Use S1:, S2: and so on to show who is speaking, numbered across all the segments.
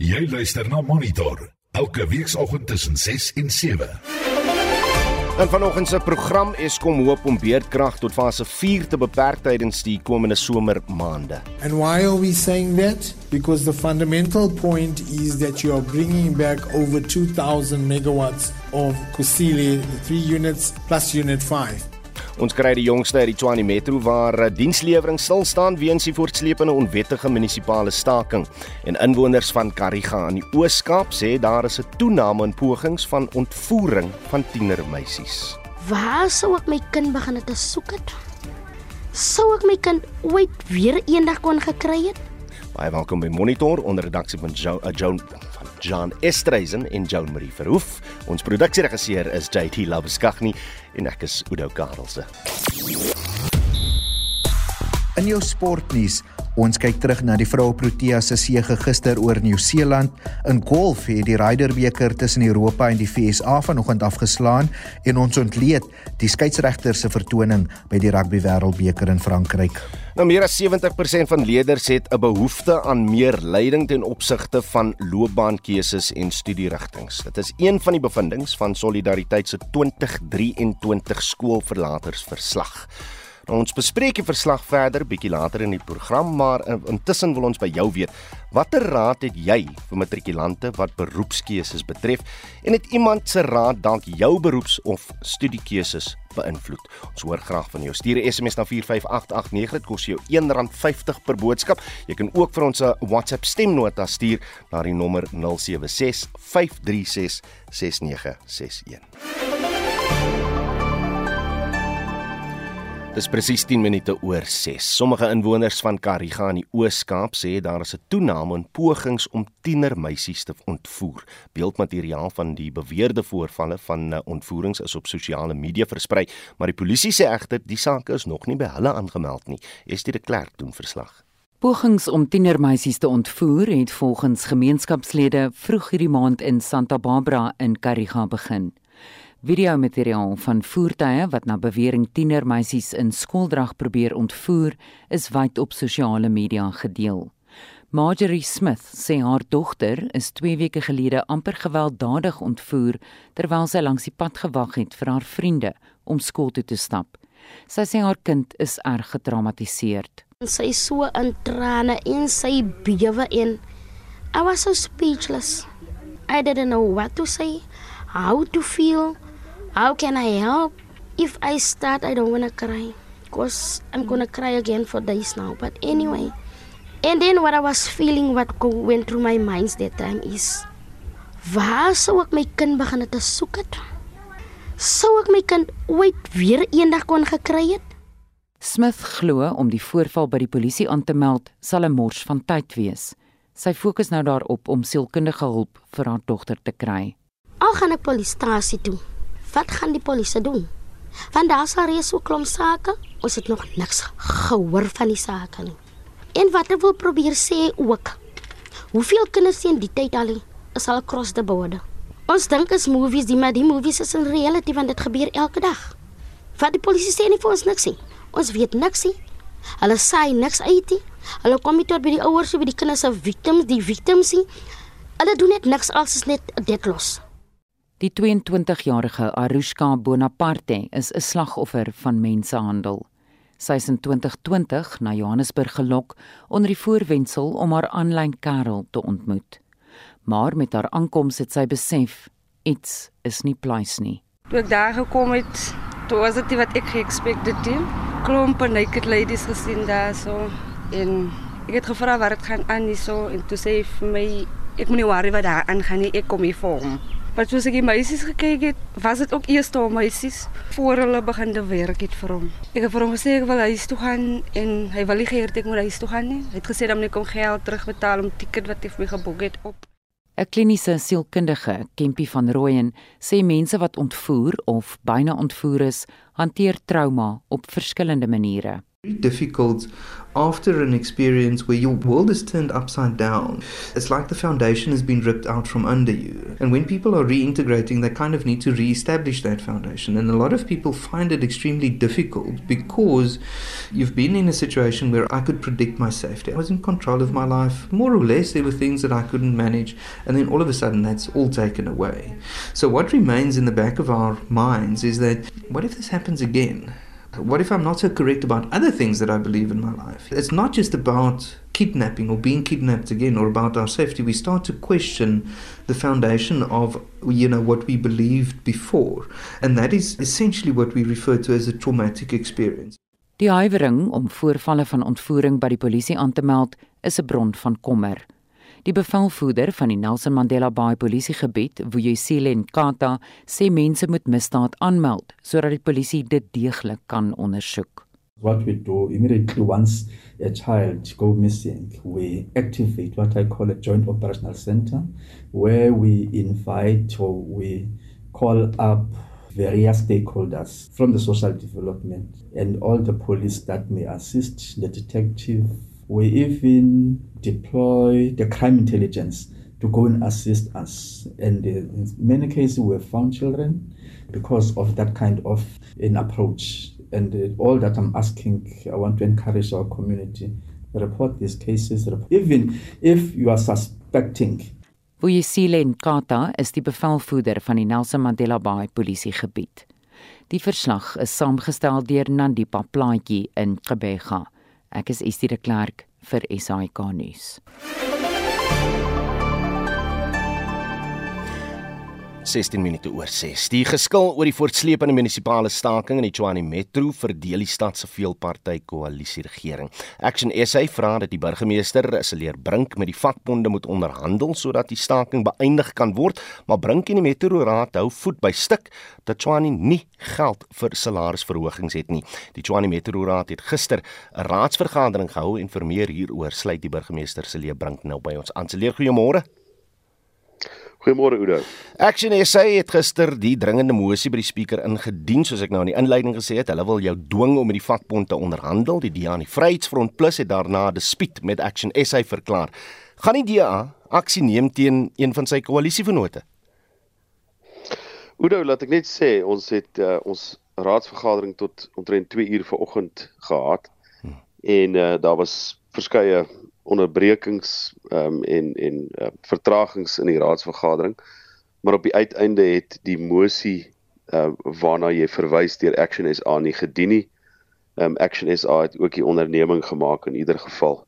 S1: Jy luister na Monitor elke weekoggend tussen 6 en 7.
S2: En vanoggend se program is kom hoop om beerdkrag tot fase 4 te beperk tydens die komende somermaande.
S3: And why are we saying that? Because the fundamental point is that you are bringing back over 2000 megawatts of Kusile, the three units plus unit 5.
S2: Ons kry die jongste uit die Tshwane Metro waar eh, dienslewering stil staan weens die voortsleepende onwettige munisipale staking. En inwoners van Kariga in die Oos-Kaap sê daar is 'n toename in pogings van ontvoering van tienermeisies.
S4: Waar sou ek my kind begin te soek het? Sou ek my kind ooit weer eendag kon gekry het?
S2: Baie welkom by Monitor onder redaksie van jo uh, Joan van John Estreisen en Joan Marie Verhoef. Ons produksieregisseur is JT Labuskaghni en ek is Udo Karelse.
S5: In jou sportnuus, ons kyk terug na die vroue Protea se sege gister oor Nieu-Seeland. In golf het die Ryder beker tussen Europa en die FSA vanoggend afgeslaan en ons ontleed die skeieregter se vertoning by die rugby wêreldbeker in Frankryk.
S2: Nou meer as 70% van leerders het 'n behoefte aan meer leiding ten opsigte van loopbaankeuses en studierigtinge. Dit is een van die bevindinge van Solidariteit se 2023 skoolverlatersverslag. Ons bespreek die verslag verder bietjie later in die program, maar intussen wil ons by jou weet, watter raad het jy vir matrikulante wat beroepskeuses betref en het iemand se raad dalk jou beroeps of studiekeuses beïnvloed? Ons hoor graag van jou. Stuur 'n SMS na 45889, dit kos jou R1.50 per boodskap. Jy kan ook vir ons 'n WhatsApp stemnota stuur na die nommer 076 536 6961. Dis presies 10 minute oor 6. Sommige inwoners van Kariga in die Oos-Kaap sê daar is 'n toename in pogings om tienermeisies te ontvoer. Beeldmateriaal van die beweerde voorvalle van eh, ontvoerings is op sosiale media versprei, maar die polisie sê egter die saak is nog nie by hulle aangemeld nie. Estie de Klerk doen verslag.
S6: Pogings om tienermeisies te ontvoer het volgens gemeenskapslede vroeg hierdie maand in Santa Barbara in Kariga begin. Videomateriaal van voertuie wat na bewering tienermeisies in skooldrag probeer ontvoer, is wyd op sosiale media gedeel. Marjorie Smith sê haar dogter is 2 weke gelede amper gewelddadig ontvoer terwyl sy langs die pad gewag het vir haar vriende om skool toe te stap. Sy sê haar kind is erg getraumatiseer.
S4: Sy is so in trane en sy bewe en I was so speechless. I didn't know what to say, how to feel. How can I help? If I start, I don't want to cry because I'm going to cry again for days now. But anyway, and then what I was feeling, what went through my mind that time is, waar sou ek my kind begin te soek het? Sou ek my kind ooit weer eendag kon gekry het?
S6: Smith glo om die voorval by die polisie aan te meld sal 'n mors van tyd wees. Sy fokus nou daarop om sielkundige hulp vir haar dogter te kry.
S4: Al gaan ek polisiestasie toe wat gaan die polisie doen? Want daar sal reeds so klomp sake, ons het nog niks gehoor van die sake nie. En wat ek wil probeer sê ook, hoeveel kinders in die tyd al is al across the border. Ons dink is movies, die maar die movies is in reality want dit gebeur elke dag. Wat die polisie sê nie vir ons niks nie. Ons weet niks nie. Hulle sê niks uit nie. Hulle kom nie tot by die ouers of by die kinders se victims, die victims nie. Hulle doen net niks als is net dit los.
S6: Die 22-jarige Arushka Bonaparte is 'n slagoffer van mensehandel. Sy is in 2020 na Johannesburg gelok onder die voorwendsel om haar aanlyn kerel te ontmoet. Maar met haar aankoms het sy besef iets is nie pleis nie.
S7: Toe ek daar gekom het, toe was dit wat ek geëxpected het. Klompe naked ladies gesien daar so en ek het gevra wat dit gaan aan hierso en toe sê hy vir my ek moenie worry wat daar aangaan nie, ek kom hier vir hom. Maar soos ek die meisies gekyk het, was dit ook eers toe meisies voor hulle begin te werk het vir hom. Ek het vir hom gesê ek wil huis toe gaan en hy wil nie gehoor ek moet huis toe gaan nie. Hy het gesê dan moet ek hom geld terugbetaal om ticket wat hy vir my geboek het op.
S6: 'n Kliniese sielkundige, Kempie van Rooyen, sê mense wat ontvoer of byna ontvoer is, hanteer trauma op verskillende maniere.
S8: Very difficult after an experience where your world is turned upside down. It's like the foundation has been ripped out from under you. And when people are reintegrating, they kind of need to re-establish that foundation. And a lot of people find it extremely difficult because you've been in a situation where I could predict my safety. I was in control of my life. More or less, there were things that I couldn't manage. And then all of a sudden, that's all taken away. So what remains in the back of our minds is that what if this happens again? What if I'm not so correct about other things that I believe in my life? It's not just about kidnapping or being kidnapped again or about our safety. We start to question the foundation of you know what we believed before. And that is essentially what we refer to as a traumatic experience.
S6: Die huiwering om voorvalle van ontvoering by die polisie aan te meld is 'n bron van kommer. Die bevelvoerder van die Nelson Mandela Bay polisiegebied, Vuyisile Nkata, sê mense moet misdaad aanmeld sodat die polisie dit deeglik kan ondersoek.
S9: What we do immediately once a child go missing, we activate what I call a joint operational center where we invite or we call up various stakeholders from the social development and all the police that may assist the detective We even deploy the crime intelligence to go and assist us. And in many cases, we have found children because of that kind of an approach. And all that I'm asking, I want to encourage our community report these cases, even if you are suspecting.
S6: Vuyisile Nkata is die bevelvoerder van die Nelson Mandela Bay polisiegebied. Die verslag is saamgestel deur Nandipa Plaatjie in Gqeberha. Ek is Estie de Klerk vir SAK nuus.
S2: 16 minute oor 6. Die geskil oor die voortsleepende munisipale staking in die Tshwane Metro verdeel die stad se veelparty koalisie regering. Action SA vra dat die burgemeester Celeer Brink met die vakbonde moet onderhandel sodat die staking beëindig kan word, maar Brink en die Metro Raad hou voet by stuk dat Tshwane nie geld vir salarisverhogings het nie. Die Tshwane Metro Raad het gister 'n raadsvergadering gehou en vir meer hieroor sluit die burgemeester Celeer Brink nou by ons aan. Celeer, goeiemôre.
S10: Goeiemôre Oudo.
S2: Action SA het gister die dringende mosie by die spreker ingedien soos ek nou in die inleiding gesê het. Hulle wil jou dwing om met die vakbond te onderhandel. Die DA en die Vryheidsfront Plus het daarna 'n dispuut met Action SA verklaar. Gaan die DA aksie neem teen een van sy koalisievennote?
S10: Oudo, laat ek net sê ons het uh, ons raadsvergadering tot omtrent 2 uur vanoggend gehad. Hmm. En uh, daar was verskeie onderbrekings um, en en uh, vertragings in die raadsvergadering. Maar op die uiteinde het die mosie uh, waarna jy verwys deur Action SA nie gedien nie. Um, Action SA het ook die onderneming gemaak in ieder geval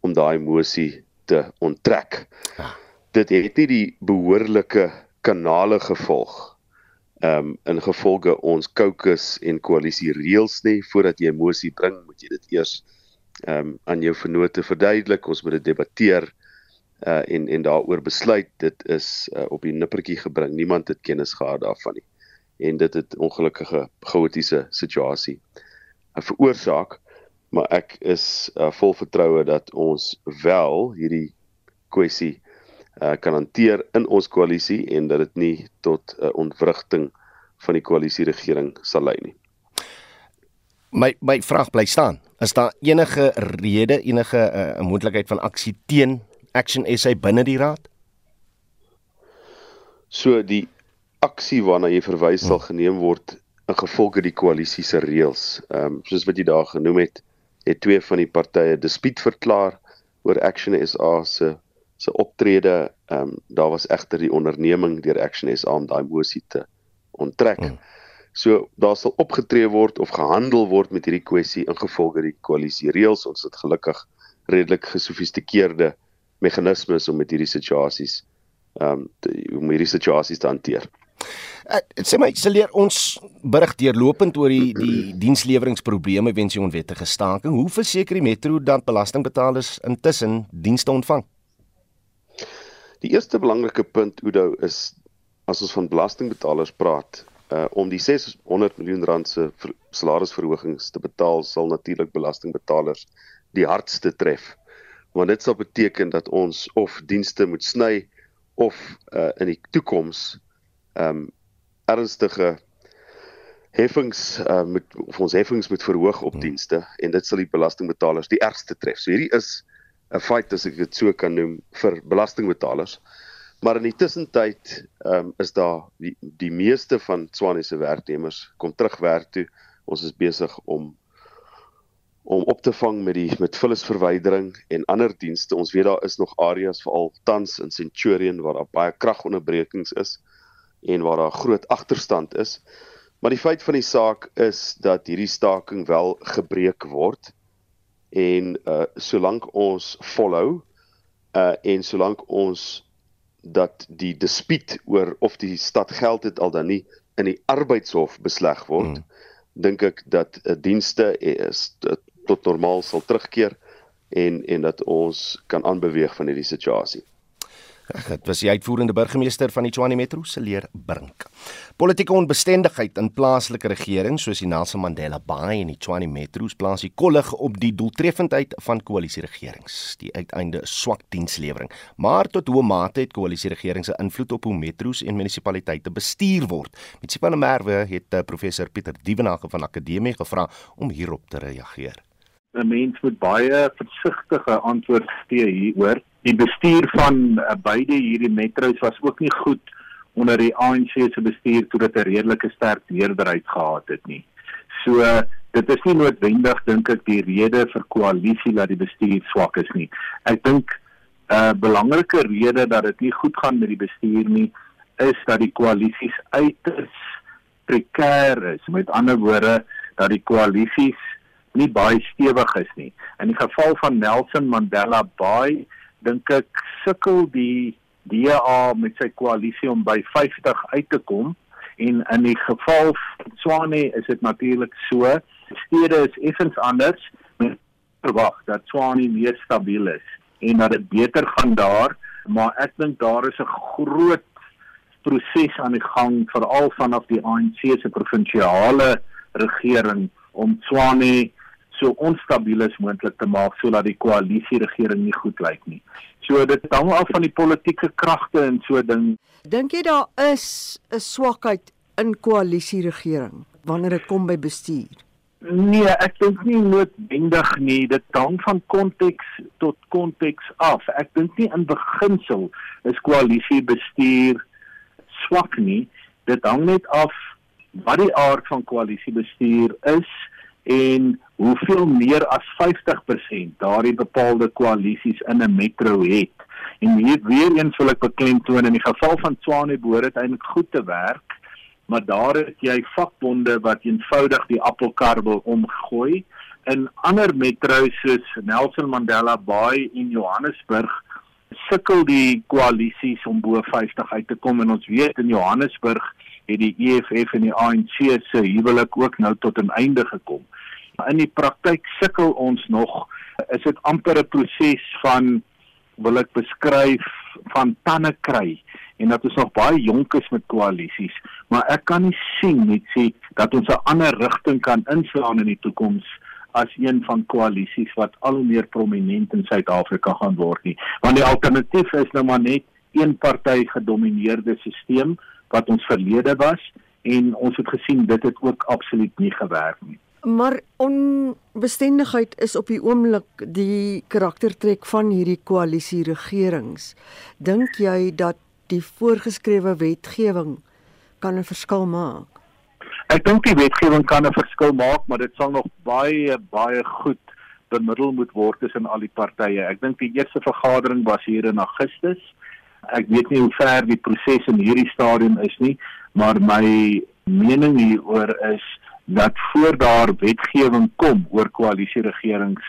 S10: om daai mosie te onttrek. Ja. Dit het nie die behoorlike kanale gevolg ehm um, in gevolge ons caucus en koalisie reëls nie voordat jy 'n mosie bring moet jy dit eers ehm um, aan jou vennote verduidelik, ons moet dit debatteer uh en en daaroor besluit. Dit is uh, op die nippertjie gebring. Niemand het kennis gehad daarvan nie. En dit het ongelukkige chaotiese situasie uh, veroorsaak. Maar ek is uh, vol vertroue dat ons wel hierdie kwessie uh kan hanteer in ons koalisie en dat dit nie tot 'n uh, ontwrigting van die koalisieregering sal lei nie.
S2: My my vraag bly staan. Is daar enige rede, enige 'n uh, moontlikheid van aksie teen Action SA binne die raad?
S10: So die aksie waarna jy verwys sal hmm. geneem word in gevolge die koalisie se reëls. Ehm um, soos wat jy daar genoem het, het twee van die partye dispuut verklaar oor Action SA se se optrede. Ehm um, daar was egter die onderneming deur Action SA om daai mosie te onttrek. Hmm. So daar sal opgetree word of gehandel word met hierdie kwessie ingevolge die koalisie reëls. Ons het gelukkig redelik gesofistikeerde meganismes om met hierdie situasies ehm um, om hierdie situasies te hanteer.
S2: Uh, sê my, sal leer ons berig deurlopend oor die die diensleweringsprobleme weens die onwettige staking. Hoe verseker die metro dat belastingbetalers intussen dienste ontvang?
S10: Die eerste belangrike punt Udo is as ons van belastingbetalers praat, uh om die 600 miljoen rand se salarisverhogings te betaal sal natuurlik belastingbetalers die hardste tref. Want dit sal beteken dat ons of dienste moet sny of uh in die toekoms um ernstige heffings uh, moet of ons heffings moet verhoog op hmm. dienste en dit sal die belastingbetalers die ergste tref. So hierdie is 'n feit as ek dit so kan noem vir belastingbetalers. Maar in die tussentyd um, is daar die, die meeste van Swane se werknemers kom terug werk toe. Ons is besig om om op te vang met die met vullisverwydering en ander dienste. Ons weet daar is nog areas veral tans in Centurion waar daar baie kragonderbrekings is en waar daar groot agterstand is. Maar die feit van die saak is dat hierdie staking wel gebreek word en uh solank ons volhou uh en solank ons dat die dispuut oor of die stad geld het al dan nie in die arbeidshof besleg word, hmm. dink ek dat uh, dienste is tot normaal sal terugkeer en en dat ons kan aanbeweeg van hierdie situasie.
S2: Dit was die uitvoerende burgemeester van die Tshwane Metro, Seleer Brink. Politieke onbestendigheid in plaaslike regering soos die Nelson Mandela Bay en die Tshwane Metro's plaas die kollig op die doeltreffendheid van koalisieregerings. Die uiteinde swak dienslewering, maar tot hoe mate het koalisieregerings se invloed op hoe metro's en munisipaliteite bestuur word? Met Sipana Merwe het eh, professor Pieter Dievenage van Akademie gevra om hierop te reageer.
S11: 'n Mens moet baie versigtige antwoord gee hieroor die bestuur van uh, beide hierdie metro's was ook nie goed onder die ANC se bestuur toe dit 'n redelike sterk meerderheid gehad het nie. So dit is nie noodwendig dink ek die rede vir koalisie dat die bestuur swak is nie. Ek dink 'n uh, belangrike rede dat dit nie goed gaan met die bestuur nie is dat die koalisies uiters prekêr is. Met ander woorde dat die koalisies nie baie stewig is nie. In die geval van Nelson Mandela Bay dink ek sukkel die DA met sy koalisie om by 50 uit te kom en in die geval van Swane is dit natuurlik so stede is effens anders met verwag dat Swane meer stabiel is en dat dit beter gaan daar maar ek dink daar is 'n groot proses aan die gang veral vanaf die ANC se provinsiale regering om Swane so onstabiel as moontlik te maak sodat die koalisie regering nie goed lyk nie. So dit hang af van die politieke kragte en so ding.
S12: Dink jy daar is 'n swakheid in koalisie regering wanneer dit kom by bestuur?
S11: Nee, ek dink nie noodwendig nie. Dit hang van konteks tot konteks af. Ek dink nie in beginsel is koalisie bestuur swak nie. Dit hang net af wat die aard van koalisie bestuur is en hoeveel meer as 50% daardie bepaalde koalisies in 'n metro het. En hier weer eens wil ek beklemtoon in die geval van Tshwane behoort dit eintlik goed te werk, maar daar het jy vakbonde wat eenvoudig die appelkar wil omgooi. In ander metro's soos Nelson Mandela Bay en Johannesburg sukkel die koalisies om bo 50 uit te kom en ons weet in Johannesburg het die EFF en die ANC se huwelik ook nou tot 'n einde gekom. In die praktyk sukkel ons nog is dit amper 'n proses van wil ek beskryf van tande kry. En dat ons nog baie jonk is met koalisies maar ek kan nie sien net sê dat ons 'n ander rigting kan inslaan in die toekoms as een van koalisies wat al hoe meer prominent in Suid-Afrika gaan word nie. Want die alternatief is nou maar net een party gedomeineerde stelsel wat ons verlede was en ons het gesien dit het ook absoluut nie gewerk nie
S12: Maar onbestendigheid is op die oomblik die karaktertrek van hierdie koalisie regerings. Dink jy dat die voorgeskrewe wetgewing kan 'n verskil maak?
S11: Ek dink die wetgewing kan 'n verskil maak, maar dit sal nog baie baie goed bemiddel moet word tussen al die partye. Ek dink die eerste vergadering was hier in Augustus. Ek weet nie hoe ver die proses in hierdie stadium is nie, maar my mening hieroor is dat voor daar wetgewing kom oor koalisieregerings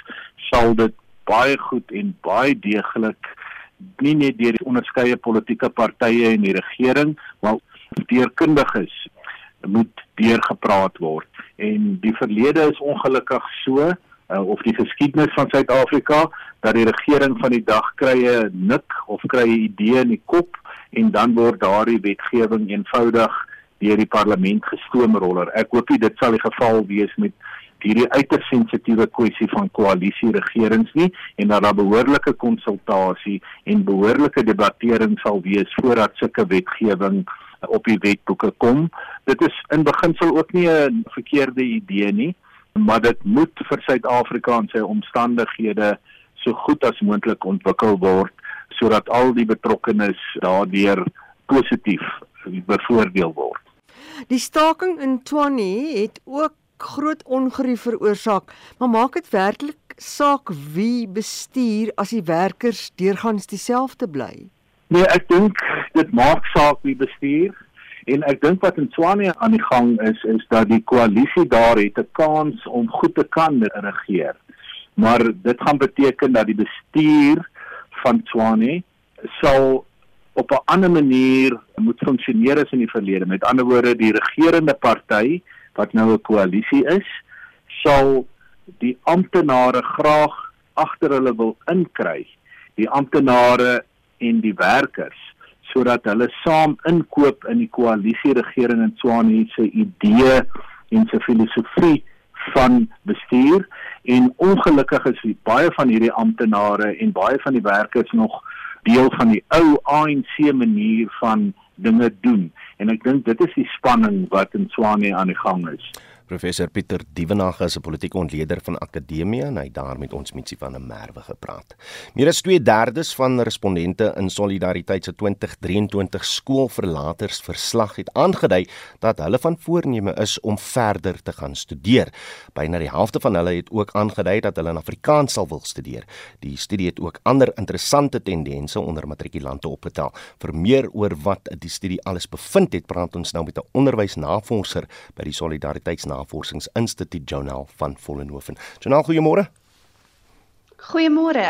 S11: sal dit baie goed en baie deeglik nie net deur die onderskeie politieke partye en die regering maar deur kundiges moet deurgepraat word. En die verlede is ongelukkig so uh, of die geskiedenis van Suid-Afrika dat die regering van die dag krye nik of krye idee in die kop en dan word daardie wetgewing eenvoudig deur die parlement gestoomroller. Ek hoop nie dit sal die geval wees met hierdie uiters sensitiewe kwessie van koalisie regerings nie en dat daar behoorlike konsultasie en behoorlike debattering sal wees voordat sulke wetgewing op die wetboeke kom. Dit is in beginsel ook nie 'n verkeerde idee nie, maar dit moet vir Suid-Afrika en sy omstandighede so goed as moontlik ontwikkel word sodat al die betrokkenes daardeur positief bevoordeel word.
S12: Die staking in Tshwane het ook groot ongerief veroorsaak, maar maak dit werklik saak wie bestuur as die werkers deurgangs dieselfde bly?
S11: Nee, ek dink dit maak saak wie bestuur en ek dink wat in Tshwane aan die gang is is dat die koalisie daar het 'n kans om goed te kan regeer. Maar dit gaan beteken dat die bestuur van Tshwane sal op 'n ander manier moet funksioneer as in die verlede. Met ander woorde, die regerende party wat nou 'n koalisie is, sal die amptenare graag agter hulle wil inkry. Die amptenare en die werkers sodat hulle saam inkoop in die koalisie regering in Tswane se idee en se filosofie van bestuur en ongelukkig is baie van hierdie amptenare en baie van die werkers nog deel van die ou ANC manier van dinge doen en ek dink dit is die spanning wat in Swane aan die gang is.
S2: Professor Pieter Dievenage is 'n politieke ontleder van Akademia en hy daar met ons Mitsie van der Merwe gepraat. Meer as 2/3 van respondente in Solidariteit se 2023 skoolverlaters verslag het aangedui dat hulle van voorneme is om verder te gaan studeer. Byna die helfte van hulle het ook aangedui dat hulle in Afrikaans sal wil studeer. Die studie het ook ander interessante tendense onder matrikulante opgetel. Vir meer oor wat die studie alles bevind het, praat ons nou met 'n onderwysnavorser by die Solidariteits Navorsingsinstituut Jonal van Vollenhoven. Jonal, goeiemôre.
S13: Goeiemôre.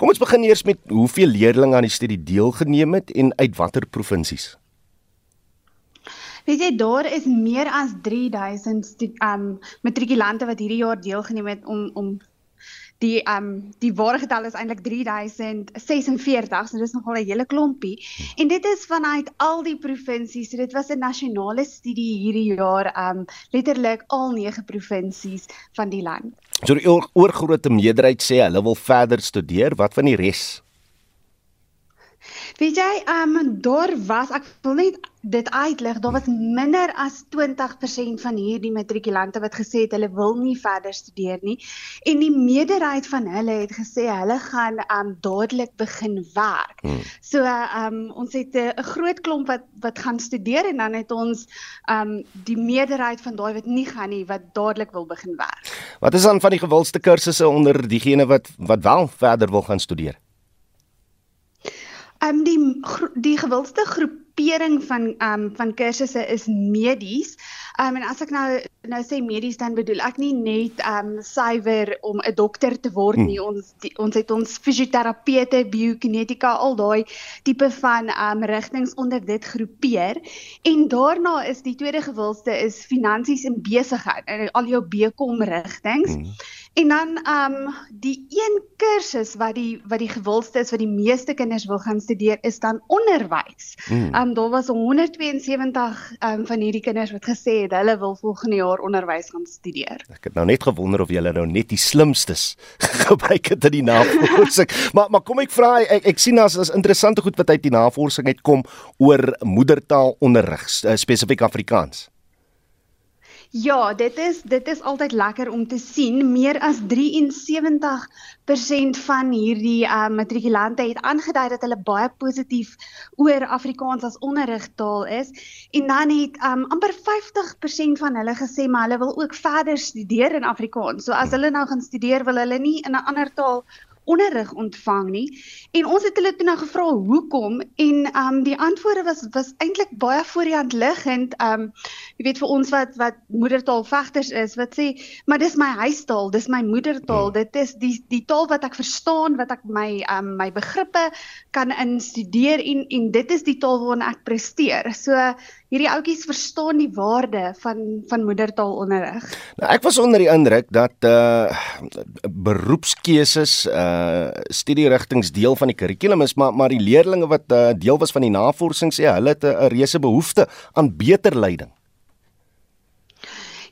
S2: Kom ons begin eers met hoeveel leerders aan die studie deelgeneem het en uit watter provinsies?
S13: Weet jy daar is meer as 3000 um matrikulante wat hierdie jaar deelgeneem het om om die um die ware getal is eintlik 3046 so dis nogal 'n hele klompie. En dit is vanuit al die provinsies so dit was 'n nasionale studie hierdie jaar um letterlik al 9 provinsies van die land.
S2: So die oorgrootste meerderheid sê hulle wil verder studeer wat van die res
S13: Weet jy, ehm um, daar was ek wil net dit uitlig, daar was minder as 20% van hierdie matrikulante wat gesê het hulle wil nie verder studeer nie en die meerderheid van hulle het gesê hulle gaan ehm um, dadelik begin werk. Hmm. So ehm um, ons het 'n groot klomp wat wat gaan studeer en dan het ons ehm um, die meerderheid van daai wat nie gaan nie wat dadelik wil begin werk.
S2: Wat is dan van die gewildste kursusse onder diegene wat wat wel verder wil gaan studeer?
S13: Ehm um, die die gewildste groepering van ehm um, van kursusse is medies. Ehm um, en as ek nou nou sê medies dan bedoel ek nie net ehm um, suiwer om 'n dokter te word nie. Hmm. Ons die, ons het ons fisioterapeute, biokinetika, al daai tipe van ehm um, rigtings onder dit groepeer. En daarna is die tweede gewildste is finansies en besigheid. Al jou BCom rigtings. Hmm. En dan um die een kursus wat die wat die gewildste is wat die meeste kinders wil gaan studeer is dan onderwys. Mm. Um daar was 172 um van hierdie kinders wat gesê het hulle wil volgende jaar onderwys gaan studeer.
S2: Ek het nou net gewonder of julle nou net die slimstes gebruik het in die navorsing. maar maar kom ek vra ek, ek sien as is interessante goed wat uit die navorsing uitkom oor moedertaalonderrig spesifiek Afrikaans.
S13: Ja, dit is dit is altyd lekker om te sien meer as 73% van hierdie uh, matrikulante het aangedui dat hulle baie positief oor Afrikaans as onderrigtaal is en dan het um, amper 50% van hulle gesê maar hulle wil ook verder studeer in Afrikaans. So as hulle nou gaan studeer wil hulle nie in 'n ander taal onderrig ontvang nie. En ons het hulle toe nou gevra hoekom en ehm um, die antwoorde was was eintlik baie voor die hand liggend. Ehm um, jy weet vir ons wat wat moedertaalvegters is, wat sê, maar dis my huistaal, dis my moedertaal. Hmm. Dit is die die taal wat ek verstaan, wat ek my ehm um, my begrippe kan instudeer en en dit is die taal waarin ek presteer. So hierdie ouetjies verstaan die waarde van van moedertaalonderrig.
S2: Nou ek was onder die indruk dat uh beroepskeuses uh studierigtings deel van die kurrikulum is, maar maar die leerdlinge wat uh, deel was van die navorsing sê hulle het 'n reuse behoefte aan beter leiding.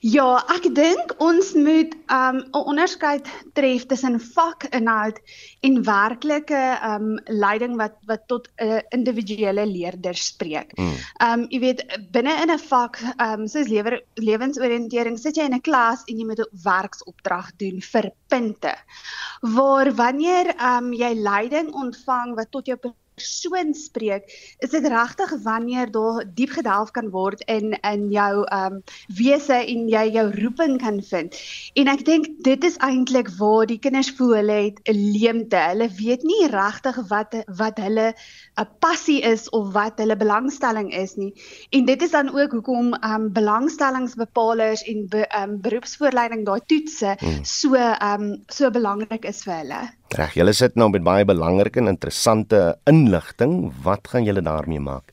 S13: Ja, ek dink ons moet um 'n onderskeid tref tussen vakinhoud en werklike um leiding wat wat tot 'n uh, individuele leerder spreek. Mm. Um jy weet binne in 'n vak um soos lewer lewensoriëntering sit jy in 'n klas en jy moet 'n werksopdrag doen vir punte. Waar wanneer um jy leiding ontvang wat tot jou persoon spreek, is dit regtig wanneer daar diep gedelf kan word in in jou ehm um, wese en jy jou roeping kan vind. En ek dink dit is eintlik waar die kinders voel hulle het 'n leemte. Hulle weet nie regtig wat wat hulle 'n passie is of wat hulle belangstelling is nie. En dit is dan ook hoekom ehm um, belangstellingsbepalers en be, ehm um, beroepsvoorleiding daai toetse hmm. so ehm um, so belangrik is vir hulle.
S2: Reg, julle sit nou met baie belangrike en interessante inligting. Wat gaan julle daarmee maak?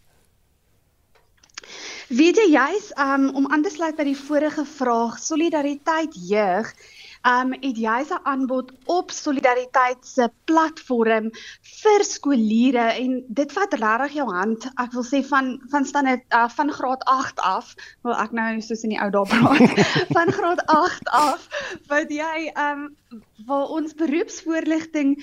S13: Weet jy jy's um, om aan te sluit by die vorige vraag, solidariteit jeug um het jy 'n aanbod op solidariteit se platform vir skooliere en dit vat regtig jou hand ek wil sê van van standaard uh, van graad 8 af wil ek nou soos in die ou dae praat van graad 8 af wat jy um waar ons beroepsvoorligting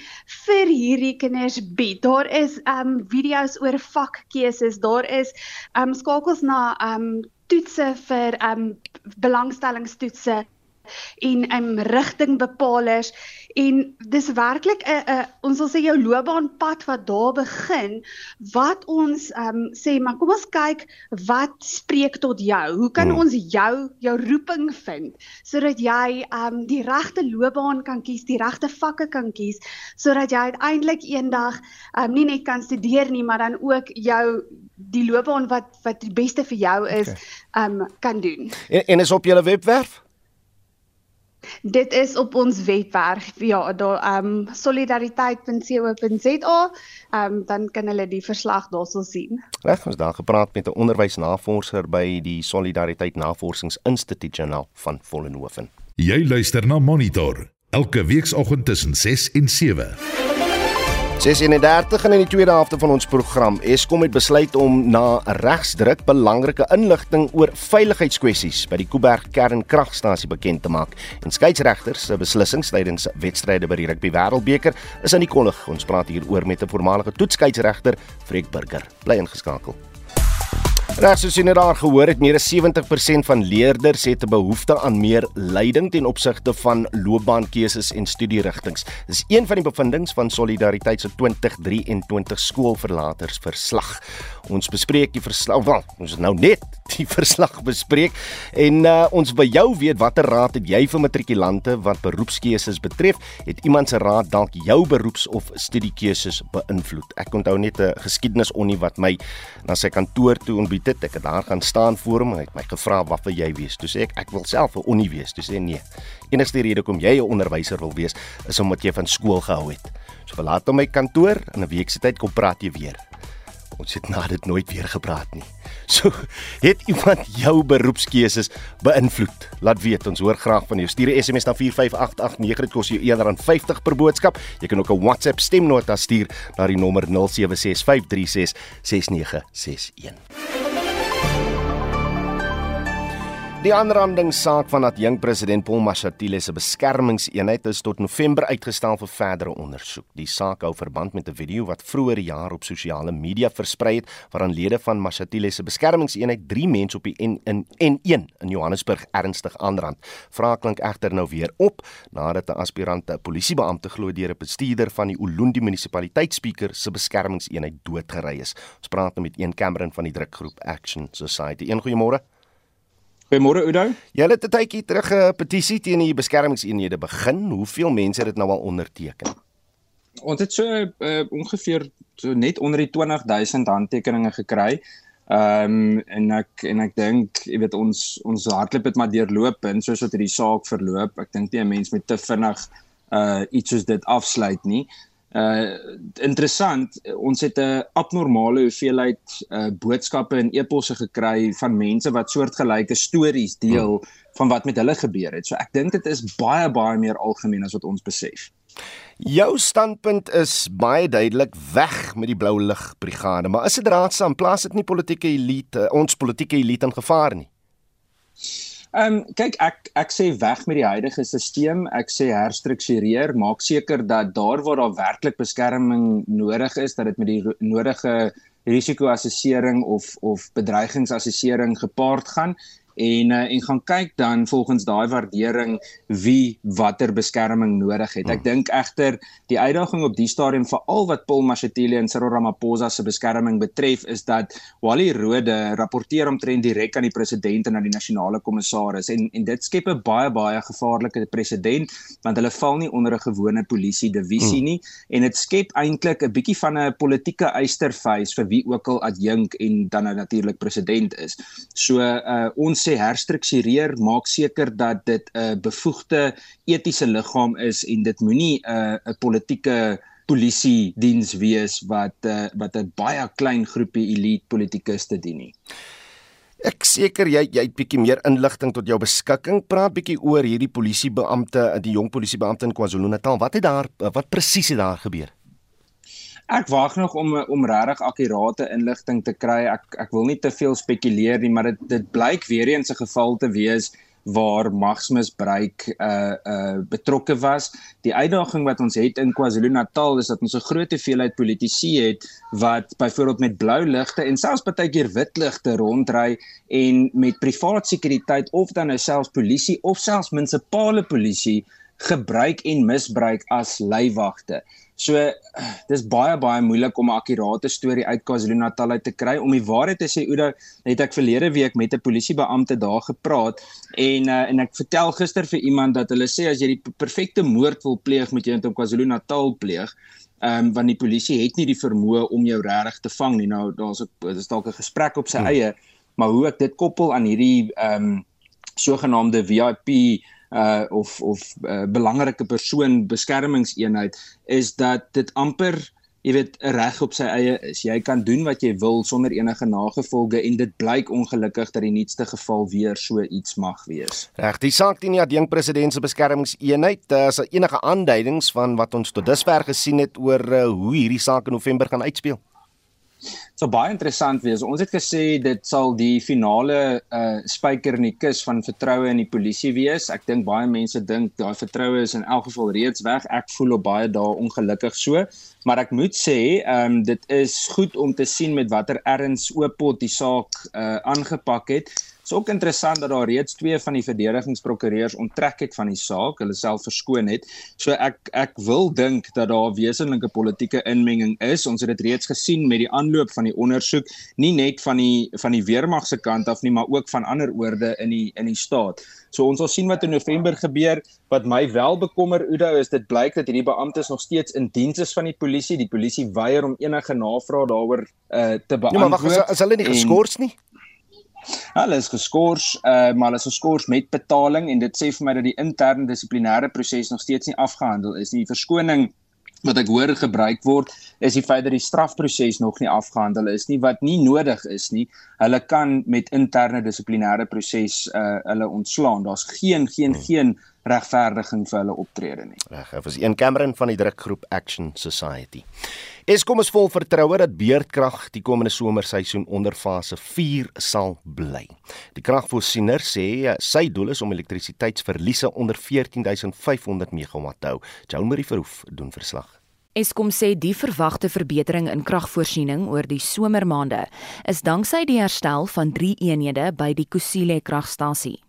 S13: vir hierdie kinders bied. Daar is um video's oor vakkeuses, daar is um skakels na um toetse vir um belangstellingstoetse en um, rigtingbepalers en dis werklik 'n 'n ons wil sê jou loopbaanpad wat daar begin wat ons um, sê maar kom ons kyk wat spreek tot jou hoe kan hmm. ons jou jou roeping vind sodat jy um, die regte loopbaan kan kies die regte vakke kan kies sodat jy uiteindelik eendag um, nie net kan studeer nie maar dan ook jou die loopbaan wat wat die beste vir jou is okay. um, kan doen
S2: en, en is op julle webwerf
S13: Dit is op ons webwerf. Ja, daar ehm um, solidariteit.co.za. Ehm um, dan kan hulle die verslag daarso sien.
S2: Reg, ons daar gepraat met 'n onderwysnavorser by die Solidariteit Navorsingsinstituut Journal van Vollenhoven.
S1: Jy luister na Monitor elke weekoggend tussen 6 en 7.
S2: 6:31 in die tweede helfte van ons program. Eskom het besluit om na regsdruk belangrike inligting oor veiligheidskwessies by die Kuiberg kernkragstasie bekend te maak. En skeieregters se beslissings tydens wedstryde by die Rugby Wêreldbeker is aan die kollig. Ons praat hieroor met 'n voormalige toetskeieregter, Freek Burger. Bly ingeskakel. Reg soos jy net daar gehoor het, meer as 70% van leerders het 'n behoefte aan meer leiding ten opsigte van loopbaankeuses en studierigtinge. Dis een van die bevindinge van Solidariteit se 2023 skoolverlaters verslag. Ons bespreek die verslag, wel, ons het nou net die verslag bespreek en uh, ons by jou weet watter raad het jy vir matrikulante wat beroepskeuses betref? Het iemand se raad dalk jou beroeps- of studiekeuses beïnvloed? Ek onthou net 'n geskiedenis onnie wat my na sy kantoor toe ontbied dit. Ek het daar gaan staan voor hom en hy het my gevra wat wil jy wees? Toe sê ek ek wil self 'n onnie wees. Toe sê nee. Enigste rede hoekom jy 'n onderwyser wil wees is omdat jy van skool gehou het. So verlaat hom my kantoor en 'n week se tyd kom praat jy weer. Ons het na dit nooit weer gepraat nie. So, het iemand jou beroepskeuses beïnvloed? Laat weet, ons hoor graag van jou. Stuur 'n SMS na 45889, dit kos jou eerder aan 50 per boodskap. Jy kan ook 'n WhatsApp stemnota stuur na die nommer 0765366961. Die aanrandingssaak van dat jong president Paul Mashatile se beskermingseenheid is tot November uitgestel vir verdere ondersoek. Die saak hou verband met 'n video wat vroeër jaar op sosiale media versprei het waarin lede van Mashatile se beskermingseenheid drie mense op die N in N1 in Johannesburg ernstig aanrand. Vraag klink egter nou weer op nadat 'n aspirante polisiebeampte glo deur 'n bestuurder van die Ulundi munisipaliteitsspeaker se beskermingseenheid doodgery is. Ons praat nou met een Cameron van die drukgroep Action Society. Een goeiemôre.
S14: Goeiemôre Oudo.
S2: Jy het 'n tydjie terug 'n petisie teen die beskermingseenhede begin. Hoeveel mense het dit nou al onderteken?
S14: Ons het so uh, ongeveer so net onder die 20000 handtekeninge gekry. Ehm um, en ek en ek dink, jy weet ons ons hardloop dit maar deurloop en soos wat hierdie saak verloop, ek dink nie 'n mens met te vinnig uh iets soos dit afsluit nie uh interessant ons het 'n abnormale hoeveelheid uh boodskappe en eposse gekry van mense wat soortgelyke stories deel hmm. van wat met hulle gebeur het. So ek dink dit is baie baie meer algemeen as wat ons besef.
S2: Jou standpunt is baie duidelik weg met die blou lig brigade, maar is dit raadsaam plaas dit nie politieke elite ons politieke elite in gevaar nie?
S14: Ehm um, kyk ek ek sê weg met die huidige stelsel. Ek sê herstruktureer, maak seker dat daar waar daar werklik beskerming nodig is, dat dit met die nodige risikoassessering of of bedreigingsassessering gepaard gaan en uh, en gaan kyk dan volgens daai waardering wie watter beskerming nodig het. Ek hmm. dink egter die uitdaging op die stadium veral wat Paul Mashatile en Cyril Ramaphosa se beskerming betref is dat Wally Rode rapporteer omtrent direk aan die president en aan die nasionale kommissaris en en dit skep 'n baie baie gevaarlike presedent want hulle val nie onder 'n gewone polisie divisie hmm. nie en dit skep eintlik 'n bietjie van 'n politieke eysterfees vir wie ook al adjunk en dan natuurlik president is. So uh, ons sê herstruktureer, maak seker dat dit 'n bevoegde etiese liggaam is en dit moenie 'n 'n politieke polisie diens wees wat uh, wat 'n baie klein groepie elite politikuste dien nie.
S2: Ek seker jy jy het bietjie meer inligting tot jou beskikking. Praat bietjie oor hierdie polisiebeampte, die jong polisiebeampte in KwaZulu-Natal. Wat het daar wat presies het daar gebeur?
S14: Ek wag nog om om regtig akkurate inligting te kry. Ek ek wil nie te veel spekuleer nie, maar dit dit blyk weer eens 'n geval te wees waar magsmisbruik uh uh betrokke was. Die uitdaging wat ons het in KwaZulu-Natal is dat ons 'n groot hoeveelheid politici het wat byvoorbeeld met blou ligte en selfs partykeer wit ligte rondry en met privaat sekuriteit of dan nou selfs polisie of selfs munisipale polisie gebruik en misbruik as leiwagte. So dis baie baie moeilik om 'n akkurate storie uit KwaZulu-Natal uit te kry. Om die waarheid te sê, Oudo, het ek verlede week met 'n polisiebeampte daar gepraat en uh, en ek vertel gister vir iemand dat hulle sê as jy die perfekte moord wil pleeg, moet jy dit in KwaZulu-Natal pleeg. Ehm um, want die polisie het nie die vermoë om jou regtig te vang nie. Nou daar's 'n dis dalk 'n gesprek op sy hmm. eie, maar hoe ek dit koppel aan hierdie ehm um, sogenaamde VIP uh of of uh, belangrike persoon beskermingseenheid is dat dit amper jy weet 'n reg op sy eie is. Jy kan doen wat jy wil sonder enige nagevolge en dit blyk ongelukkig dat die nuutste geval weer so iets mag wees.
S2: Reg, die saak teen die adjunk president se beskermingseenheid, is daar enige aanduidings van wat ons tot dusver gesien het oor uh, hoe hierdie saak in November gaan uitspeel?
S14: sal baie interessant wees. Ons het gesê dit sal die finale uh spyker in die kus van vertroue in die polisie wees. Ek dink baie mense dink daai vertroue is in elk geval reeds weg. Ek voel op baie dae ongelukkig so, maar ek moet sê, ehm um, dit is goed om te sien met watter erns Oopot die saak uh aangepak het. Dit is ook interessant dat daar reeds twee van die verdedigingsprokureurs onttrek het van die saak, hulle self verskoon het. So ek ek wil dink dat daar wesenlike politieke inmenging is. Ons het dit reeds gesien met die aanloop van die ondersoek, nie net van die van die weermag se kant af nie, maar ook van ander oorde in die in die staat. So ons sal sien wat in November gebeur. Wat my wel bekommer Udo is dit blyk dat hierdie beamptes nog steeds in diens is van die polisie. Die polisie weier om enige navrae daaroor uh, te beantwoord. Ja,
S2: maar wag, is, is hulle nie geskort nie?
S14: Hulle is geskort, uh, maar hulle is geskort met betaling en dit sê vir my dat die interne dissiplinêre proses nog steeds nie afgehandel is nie. Die verskoning wat ek hoor gebruik word is die feit dat die strafproses nog nie afgehandel is nie wat nie nodig is nie. Hulle kan met interne dissiplinêre proses uh hulle ontslaan. Daar's geen geen hmm. geen regverdiging vir hulle optrede nie.
S2: Reg, dit was een Cameron van die drukgroep Action Society. Eskom is vol vertroue dat beurtkrag die komende somerseisoen onder fase 4 sal bly. Die kragvoorsiener sê eh, sy doel is om elektrisiteitsverliese onder 14500 megawatt te hou. Joan Marie Verhoef doen verslag.
S15: Eskom sê die verwagte verbetering in kragvoorsiening oor die somermaande is danksy die herstel van 3 eenhede by die Kusile kragstasie.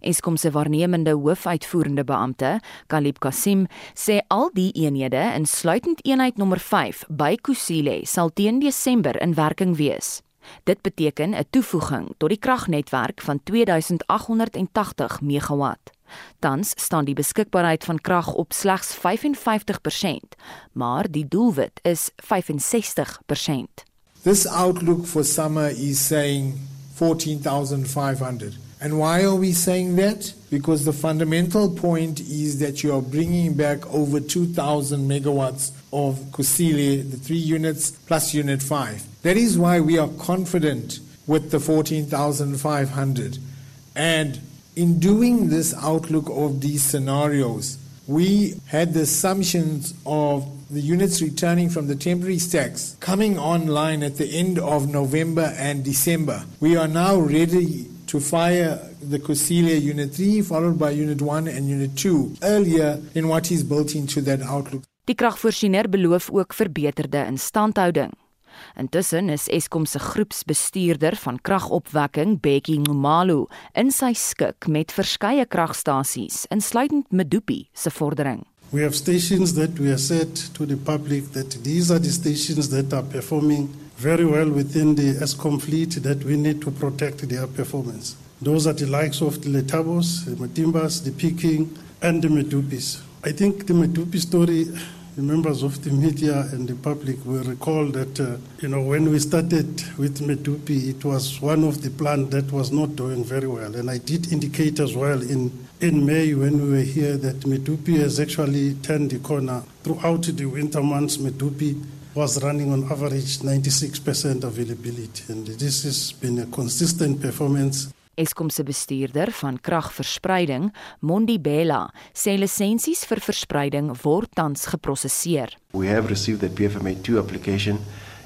S15: Eskom se waarnemende hoofuitvoerende beampte, Kalib Kasim, sê al die eenhede, insluitend eenheid nommer 5 by Kusile, sal teen Desember in werking wees. Dit beteken 'n toevoeging tot die kragnetwerk van 2880 megawatt. Tans staan die beskikbaarheid van krag op slegs 55%, maar die doelwit is 65%.
S3: This outlook for summer is saying 14500 And why are we saying that? Because the fundamental point is that you are bringing back over 2,000 megawatts of Kusile, the three units plus unit five. That is why we are confident with the 14,500. And in doing this outlook of these scenarios, we had the assumptions of the units returning from the temporary stacks coming online at the end of November and December. We are now ready to fire the Kusile Unit 3, followed by Unit 1 and Unit 2, earlier in what is built into that outlook.
S15: Die kragvoorsiener beloof ook verbeterde instandhouding. Intussen is Eskom se groepsbestuurder van kragopwekking, Bekkie Ngumalo, in sy skik met verskeie kragstasies, insluitend Medupi se vordering.
S16: We have stations that we have said to the public that these are the stations that are performing very well within the ESCOM fleet that we need to protect their performance. Those are the likes of the Letabos, the Matimbas, the Peking, and the Medupis. I think the Medupi story, the members of the media and the public will recall that, uh, you know, when we started with Medupi, it was one of the plants that was not doing very well. And I did indicate as well in, in May when we were here that Medupi has actually turned the corner. Throughout the winter months, Medupi was running on average 96% availability. And this has been a consistent performance.
S15: Eskom se bestuurder van kragverspreiding, Mondi Bella, sê lisensies vir verspreiding word tans geprosesseer.
S17: We have received the PFMA2 application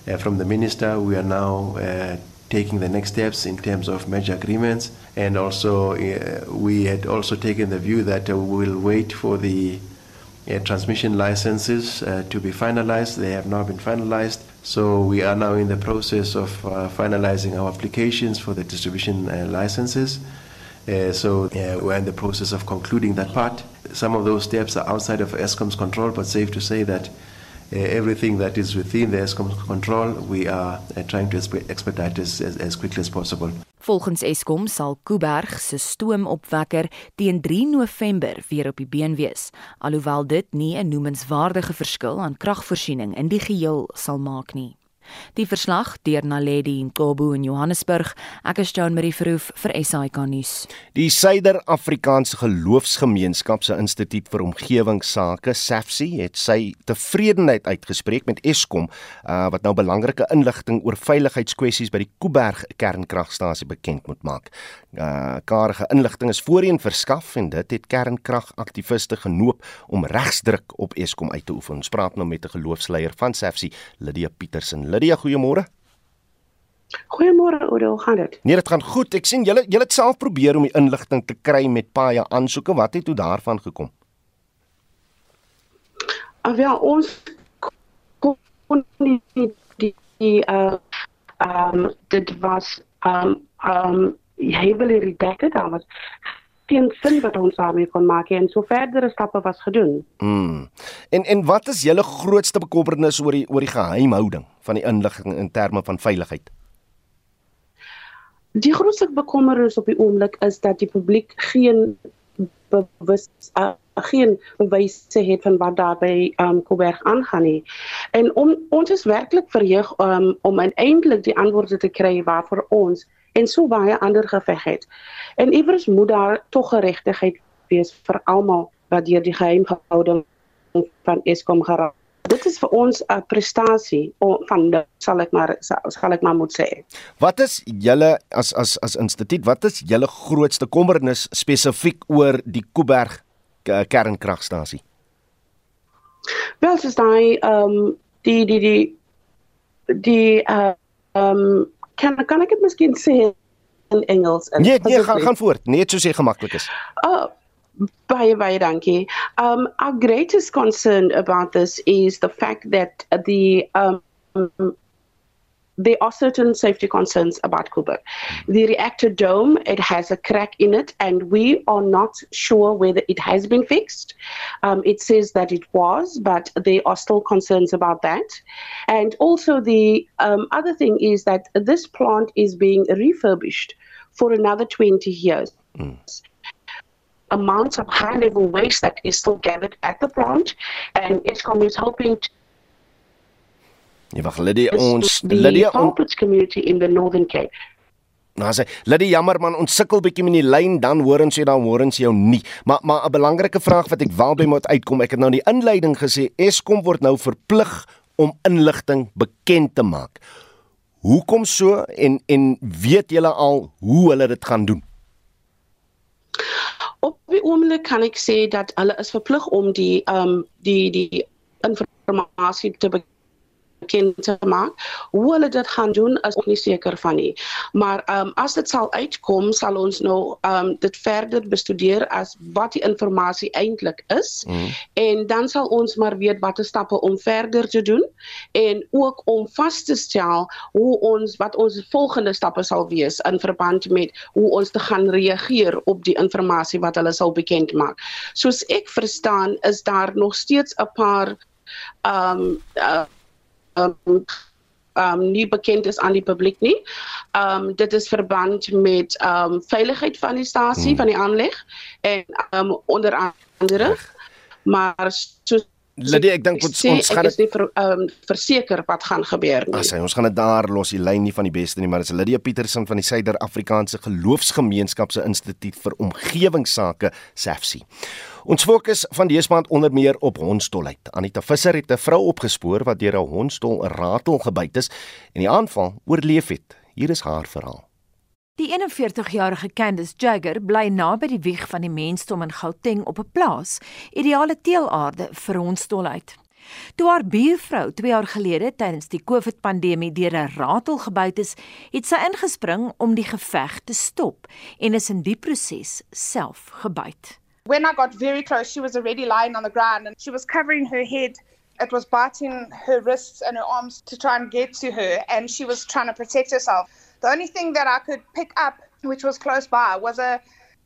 S17: uh, from the minister. We are now uh, taking the next steps in terms of merger agreements and also uh, we had also taken the view that uh, we will wait for the transmission licenses uh, to be finalized. They have now been finalized. So we are now in the process of uh, finalizing our applications for the distribution uh, licenses. Uh, so uh, we're in the process of concluding that part. Some of those steps are outside of ESCOM's control, but safe to say that uh, everything that is within the ESCOM's control, we are uh, trying to expedite as, as, as quickly as possible.
S15: Volgens Eskom sal Kuiberg se stoomopwekker teen 3 November weer op die been wees, alhoewel dit nie 'n noemenswaardige verskil aan kragvoorsiening in die geheel sal maak nie. Die verslag deur Naledi Nkobo in Johannesburg. Ek is Joan Marie Verhoef vir SAK nuus.
S2: Die Suider-Afrikaanse Geloofsgemeenskap se Instituut vir Omgewingsake, SAFSI, het sy tevredenheid uitgespreek met Eskom uh, wat nou belangrike inligting oor veiligheidskwessies by die Kuiberg kernkragstasie bekend moet maak. Uh, karige inligting is voorheen verskaf en dit het kernkragaktiviste genoop om regsdruk op Eskom uit te oefen. Ons praat nou met 'n geloofsleier van SAFSI, Lydia Petersen. Lydia, goeiemôre.
S18: Goeiemôre, Oudo, hoe gaan dit?
S2: Nee, dit gaan goed. Ek sien julle julle het self probeer om die inligting te kry met paie aansoeke. Wat het toe daarvan gekom?
S18: Ah, ja, ons kon nie die die uh um dit was um um heavily redacted. Daar was geen sin wat ons daarmee kon maak en so verdere stappe was gedoen.
S2: Mm. En en wat is julle grootste bekommernis oor die oor die geheimhouding van die inligting in terme van veiligheid?
S18: Die grootste bekommernis op die oomblik is dat die publiek geen bewus uh, geen bewyse het van wat daar by um Koberg aangaan nie. En om ons is werklik verheug um, om uiteindelik die antwoorde te kry waarvoor ons en so baie ander geveg het. En iewers moet daar tog geregtigheid wees vir almal wat deur die geheimhouding van Eskom geraak. Dit is vir ons 'n prestasie van sal ek maar sal ek maar moet sê.
S2: Wat is julle as as as instituut, wat is julle grootste kommernis spesifiek oor die Kuiberg kernkragstasie?
S18: Wel, dis daai ehm um, die die die die ehm uh, um, kan kan ek dit miskien sê in Engels?
S2: In nee, nee, gaan gaan voort. Net soos jy gemaklik is.
S18: Oh, baie baie dankie. Um our greatest concern about this is the fact that the um there are certain safety concerns about Kuba. The reactor dome, it has a crack in it, and we are not sure whether it has been fixed. Um, it says that it was, but there are still concerns about that. And also, the um, other thing is that this plant is being refurbished for another 20 years. Mm amounts of high level waste that is still gathered at the plant, and ESCOM is hoping to
S2: Ja, wag, Lydia, ons Lydia,
S18: ons community in the Northern Cape.
S2: Nou sê, Lydia, jammer man, ons sukkel bietjie met die lyn, dan hoor ons jy dan hoor ons jou nie. Maar maar 'n belangrike vraag wat ek wel by moet uitkom, ek het nou in die inleiding gesê Eskom word nou verplig om inligting bekend te maak. Hoekom so en en weet julle al hoe hulle dit gaan doen?
S18: Op die oomblik kan ek sê dat hulle is verplig om die ehm um, die die informasie te bekend te maak. Hoe hulle dit gaan doen is ook nie seker van nie. Maar ehm um, as dit sal uitkom, sal ons nou ehm um, dit verder bestudeer as wat die inligting eintlik is. Mm. En dan sal ons maar weet watter stappe om verder te doen en ook om vas te stel hoe ons wat ons volgende stappe sal wees in verband met hoe ons te gaan reageer op die inligting wat hulle sal bekend maak. Soos ek verstaan, is daar nog steeds 'n paar ehm um, uh, um, um nie bekend is aan die publiek nie. Um dit is verband met um veiligheid van die stasie hmm. van die aanleg en um onder andere maar so
S2: Lydia, ek dink ons ons gaan
S18: dit ver, um, verseker wat gaan gebeur nie.
S2: As hy ons gaan dit daar los, die lyn nie van die beste nie, maar dis Lydia Petersen van die Suider-Afrikaanse Geloofsgemeenskap se Instituut vir Omgewingsake, SAFSI. Ons fokus van dese maand onder meer op hondstolheid. Anita Visser het 'n vrou opgespoor wat deur 'n hondstol ratel gebyt is en die aanval oorleef het. Hier is haar verhaal.
S19: Die 41-jarige Candice Jagger bly naby die wieg van die mensdom in Gauteng op 'n plaas, ideale teelaarde vir hondstolheid. Toe haar buurvrou 2 jaar gelede tydens die COVID-pandemie deur 'n ratel gebyt is, het sy ingespring om die geveg te stop en is in die proses self gebyt.
S20: When I got very close, she was already lying on the ground and she was covering her head. It was biting her wrists and her arms to try and get to her, and she was trying to protect herself. The only thing that I could pick up, which was close by, was a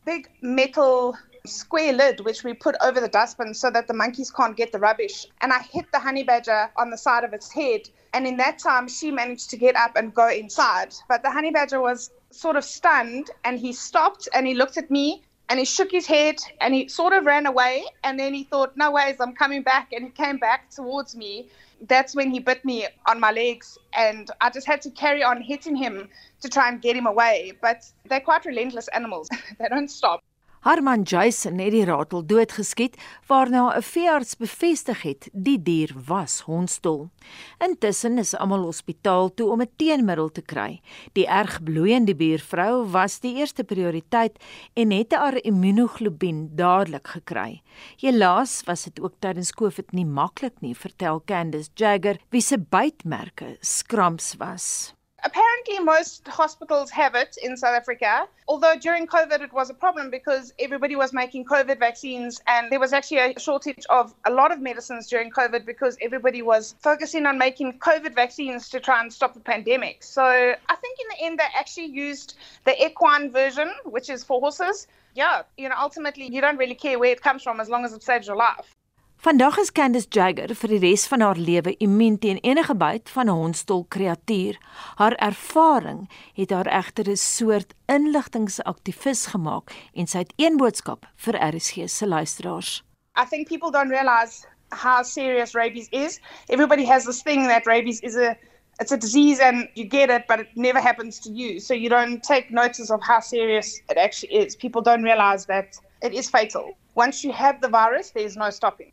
S20: big metal square lid which we put over the dustbin so that the monkeys can't get the rubbish. And I hit the honey badger on the side of its head. And in that time, she managed to get up and go inside. But the honey badger was sort of stunned and he stopped and he looked at me and he shook his head and he sort of ran away and then he thought no ways i'm coming back and he came back towards me that's when he bit me on my legs and i just had to carry on hitting him to try and get him away. But they're quite relentless animals. They don't stop
S19: Harman Jason het die ratel doodgeskiet waarna 'n veearts bevestig het die dier was hondstol. Intussen is almal hospitaal toe om 'n teenmiddel te kry. Die erg bloeiende buurvrou was die eerste prioriteit en het haar immunoglobien dadelik gekry. Helaas was dit ook tydens Covid nie maklik nie, vertel Candice Jagger, wie se bytmerke skramps was.
S20: Apparently, most hospitals have it in South Africa. Although during COVID, it was a problem because everybody was making COVID vaccines, and there was actually a shortage of a lot of medicines during COVID because everybody was focusing on making COVID vaccines to try and stop the pandemic. So I think in the end, they actually used the equine version, which is for horses. Yeah, you know, ultimately, you don't really care where it comes from as long as it saves your life.
S19: Vandag is Candice Jagger vir die res van haar lewe immuun teen enige byt van 'n hondstol kreatuur. Haar ervaring het haar egter 'n soort inligtingsaktivis gemaak en sy het een boodskap vir RSG se luisteraars.
S20: I think people don't realize how serious rabies is. Everybody has this thing that rabies is a it's a disease and you get it but it never happens to you. So you don't take notice of how serious it actually is. People don't realize that it is fatal. Once you have the virus, there's no stopping.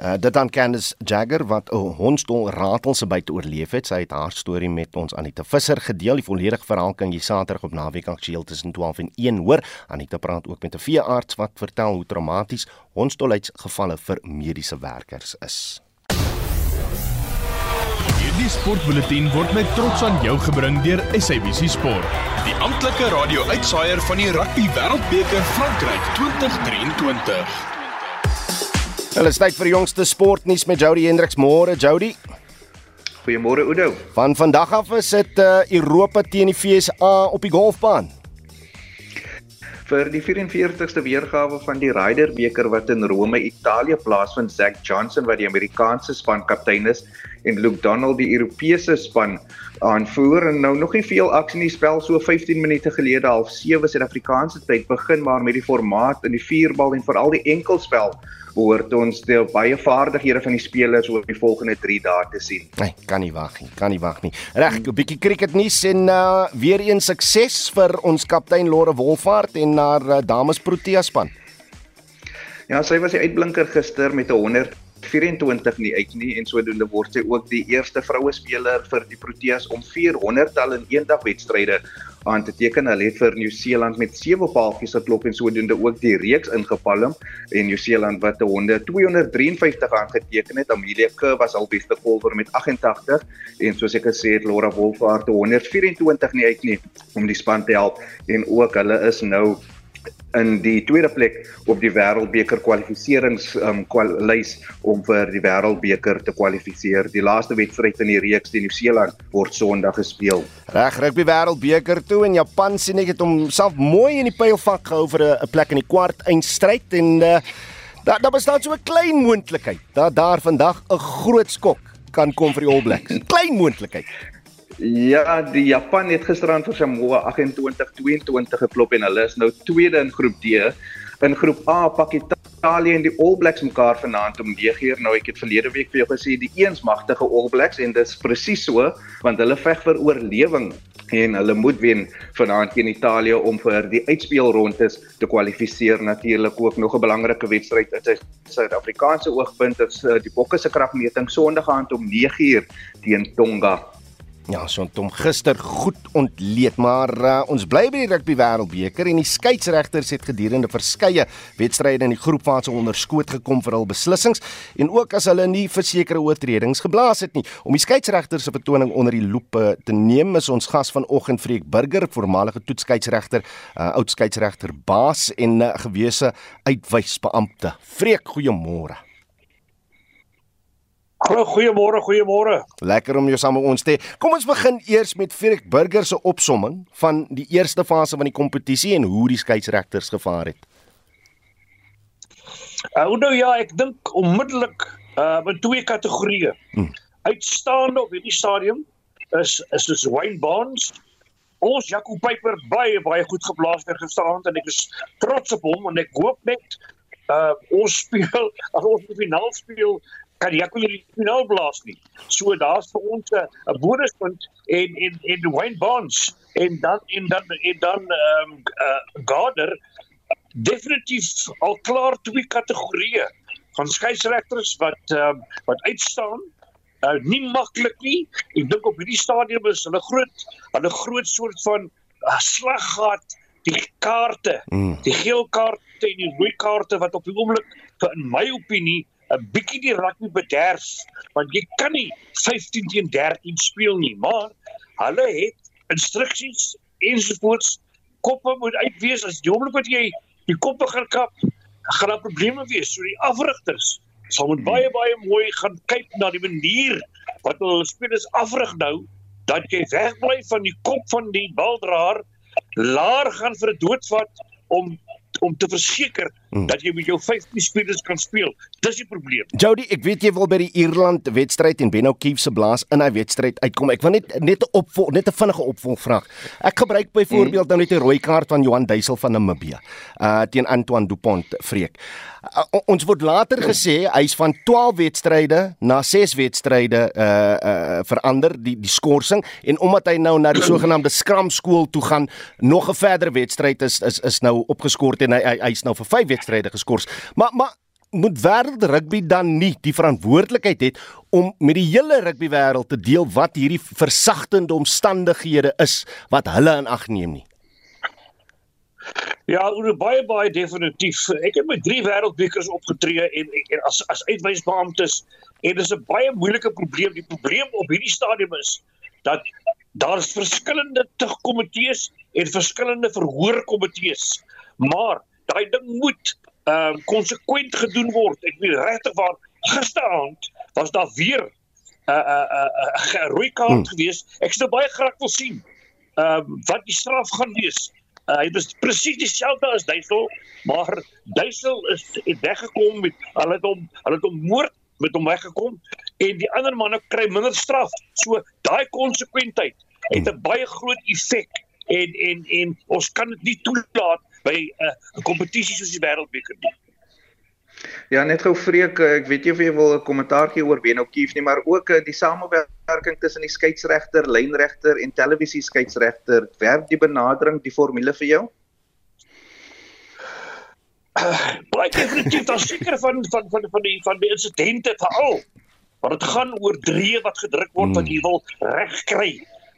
S2: Uh, dit dan Candice Jagger wat 'n hondstol ratel se byt oorleef het. Sy het haar storie met ons Anita Visser gedeel. Die volledige verhaal kan jy Saterdag op Naweek Aktueel tussen 12 en 1 hoor. Anita praat ook met 'n veearts wat vertel hoe traumaties hondstolheidsgevalle vir mediese werkers is.
S21: Die sportbulletin word met trots aan jou gebring deur SABC Sport. Die amptelike radio-uitsaier van die Rugby Wêreldbeker Frankryk 2023.
S2: Hulle is tyd vir die jongste sportnuus met Jody Hendriks. Môre Jody.
S22: Goeiemôre Oudo.
S2: Van vandag af is dit uh, Europa teen die FSA op die golfbaan.
S22: Vir die 44ste weergawe van die Ryder beker wat in Rome, Italië plaasvind, Zach Johnson wat die Amerikaanse span kaptein is en Luke Donald die Europese span aanvoer en nou nog nie veel aksie in die spel so 15 minute gelede half 7 Suid-Afrikaanse tyd begin maar met die formaat in die vierbal en veral die enkelspel behoort ons die baie vaardighede van die spelers oor die volgende 3 dae te sien.
S2: Nee, kan nie wag nie, kan nie wag nie. Reg, 'n bietjie cricket nuus en uh weer een sukses vir ons kaptein Lore Wolfhard en haar uh, dames Protea span.
S22: Ja, sy was die uitblinker gister met 'n 124 nie uit nie en sodoende word sy ook die eerste vroue speler vir die Proteas om 400 tal in eendag wedstryde aan te teken. Hulle het vir Nieu-Seeland met 7 paaltjies geklop en sodoende ook die reeks ingepalm en Nieu-Seeland wat 'n honde 253 aangeteken het. Amelia Kerr was al beste golfer met 88 en soos ek gesê het Laura Wolfhard 124 nie uit nie om die span te help en ook hulle is nou in die tweede plek op die wêreldbeker kwalifiserings um lys om vir die wêreldbeker te kwalifiseer. Die laaste wedstryd in die reeks teen Nieu-Seeland word Sondag gespeel.
S2: Reg, rugby wêreldbeker toe en Japan sien ek het homself mooi in die pylvak gehou vir 'n plek in die kwart eindstryd en uh, daar daar bestaan so 'n klein moontlikheid dat daar vandag 'n groot skok kan kom vir die All Blacks. Klein moontlikheid.
S22: Ja, die Japan het gisteraan vir Samoa 28-22 geklop en hulle is nou tweede in groep D. In groep A pak Italië en die All Blacks mekaar vanaand om 9uur. Nou ek het verlede week vir jou gesê die eens magtige All Blacks en dit is presies so want hulle veg vir oorlewing en hulle moet wen vanaand teen Italië om vir die uitspelrondes te kwalifiseer. Natuurlik ook nog 'n belangrike wedstryd uit Suid-Afrikaanse oogpunt is eh, die Bokke se kragmeting Sondag aand om 9uur teen Tonga.
S2: Ja, so het hom gister goed ontleed, maar uh, ons bly by die rugby wêreldbeker en die skeieregters het gedurende verskeie wedstryde in die groepfase onder skoot gekom vir hul beslissings en ook as hulle nie versekerde oortredings geblaas het nie. Om die skeieregters se vertoning onder die loep te neem, is ons gas vanoggend Freek Burger, voormalige toetskeieregter, uh, oud skeieregter baas en uh, gewese uitwysbeampte. Freek, goeiemôre.
S23: Goeiemôre, goeiemôre.
S2: Lekker om jou saam met ons te hê. Kom ons begin eers met Freek Burger se opsomming van die eerste fase van die kompetisie en hoe die skeieregters gevaar het.
S23: Uh, nou ja, ek dink onmiddellik uh in twee kategorieë. Hmm. Uitstaande op hierdie stadium is is soos Wayne Barnes. Ons Jaco Piper baie baie goed geblaas vir gisteraand en ek is trots op hom en ek hoop net uh ons speel as ons die finaal speel kan jy kon nie finaal blaas nie. So daar's vir ons 'n bonuspunt en en en Wayne Bonds en dan en dan en dan ehm um, uh, Gardner definitief al klaar twee kategorieë van skeieregters wat ehm uh, wat uitstaan. Uh, nie maklik nie. Ek dink op hierdie stadium is hulle groot, hulle groot soort van uh, slaggat die kaarte, mm. die geel kaarte en die rooi kaarte wat op die oomblik in my opinie 'n bietjie die rugby bederf want jy kan nie 15 teen 13 speel nie maar hulle het instruksies ensovoorts. Koppe moet uitwees as jy oomblik wat jy die koppe gaan kap gaan daar probleme wees. So die afrigters sal moet baie baie mooi gaan kyk na die manier wat hulle spelers afrig nou dat jy wegbly van die kop van die baldraer laer gaan vir 'n doodvat om om te verseker hmm. dat jy met jou 15 spelers kan speel. Dis die probleem.
S2: Jody, ek weet jy wil by die Ierland wedstryd en Ben O'Keefe se blaas in hy wedstryd uitkom. Ek wil net net 'n opvolg, net 'n vinnige opvolgvraag. Ek gebruik byvoorbeeld hmm. nou net 'n rooi kaart van Johan Duisel van Namibië uh teen Antoine Dupont vreek. Uh, ons word later gesê hy's van 12 wedstryde na 6 wedstryde uh uh verander die die skorsing en omdat hy nou na die sogenaamde Scrum skool toe gaan, nog 'n verdere wedstryd is is is nou opgeskort en hy hy's hy nou vir 5 wedstryde geskort. Maar maar moet wêreld rugby dan nie die verantwoordelikheid het om met die hele rugby wêreld te deel wat hierdie versagtende omstandighede is wat hulle in ag neem nie.
S23: Ja, oor baie baie definitief. Ek het met drie wêreldbekers opgetree en, en as as uitwysbeamptes en dis 'n baie moeilike probleem. Die probleem op hierdie stadium is dat daar is verskillende tugkomitees en verskillende verhoorkomitees. Maar daai ding moet ehm uh, konsekwent gedoen word. Ek weet regtig waar gisteraand was daar weer 'n 'n 'n rooi kaart hmm. gewees. Ek sou baie graag wil sien ehm uh, wat die straf gaan wees. Uh, hy was presies dieselfde as Duisel, maar Duisel is weggekom met hulle het hom hulle het hom moord met hom weggekom en die ander manne kry minder straf. So daai konsekwentheid het 'n baie groot effek en en en ons kan dit nie toelaat by 'n uh, kompetisie soos die Wêreldbeker nie.
S22: Ja, net gou vreek, eh, ek weet jy of jy wil 'n kommentaar gee oor Beno Kief nie, maar ook uh, die samewerking tussen die skeieregter, lynregter en televisie skeieregter, werk die benadering die formule vir jou?
S23: Uh, baie definitief dan seker van van van van die van die insidente veral. Want dit gaan oor drie wat gedruk word wat hmm. jy wil regkry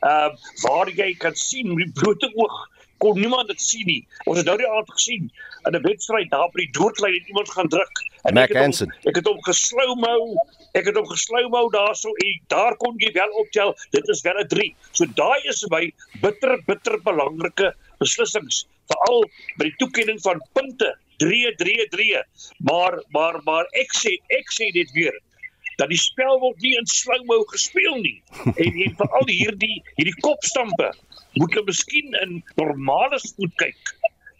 S23: Ehm uh, waar jy kan sien met die blote oog kon niemand dit sien nie. Ons het nou die aand gesien in 'n wedstryd daar by die doodlyn het iemand gaan druk.
S2: En ek het hom,
S23: ek het hom geslou-mou. Ek het hom geslou-mou daarso en daar kon jy wel optel. Dit is wel 'n 3. So daai is by bitter bitter belangrike beslissings, veral by die toekenning van punte. 3 3 3. Maar maar maar ek sê ek sê dit weer dat die spel word nie in slou-mou gespeel nie. En en veral hierdie hierdie kopstampe moet hulle miskien in normale spoed kyk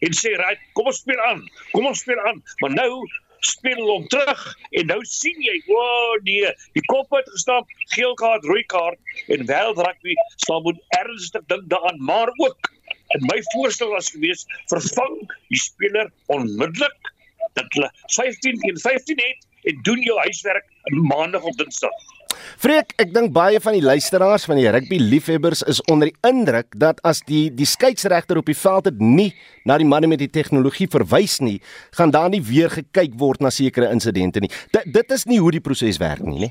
S23: en sê, "Right, kom ons speel aan. Kom ons speel aan." Maar nou speel hulle hom terug en nou sien jy, o oh, nee, die kop het gestap, geel kaart, rooi kaart en wêreld rugby sal moet ernstig dink daaraan, maar ook en my voorstel was gewees vervang die speler onmiddellik dat hulle 15 teen 15 het en doen jou huiswerk maandag of dinsdag.
S2: Freek, ek dink baie van die luisteraars van die rugby liefhebbers is onder die indruk dat as die die skeieregter op die veld het nie na die manne met die tegnologie verwys nie, gaan daar nie weer gekyk word na sekere insidente nie. D dit is nie hoe die proses werk nie, né?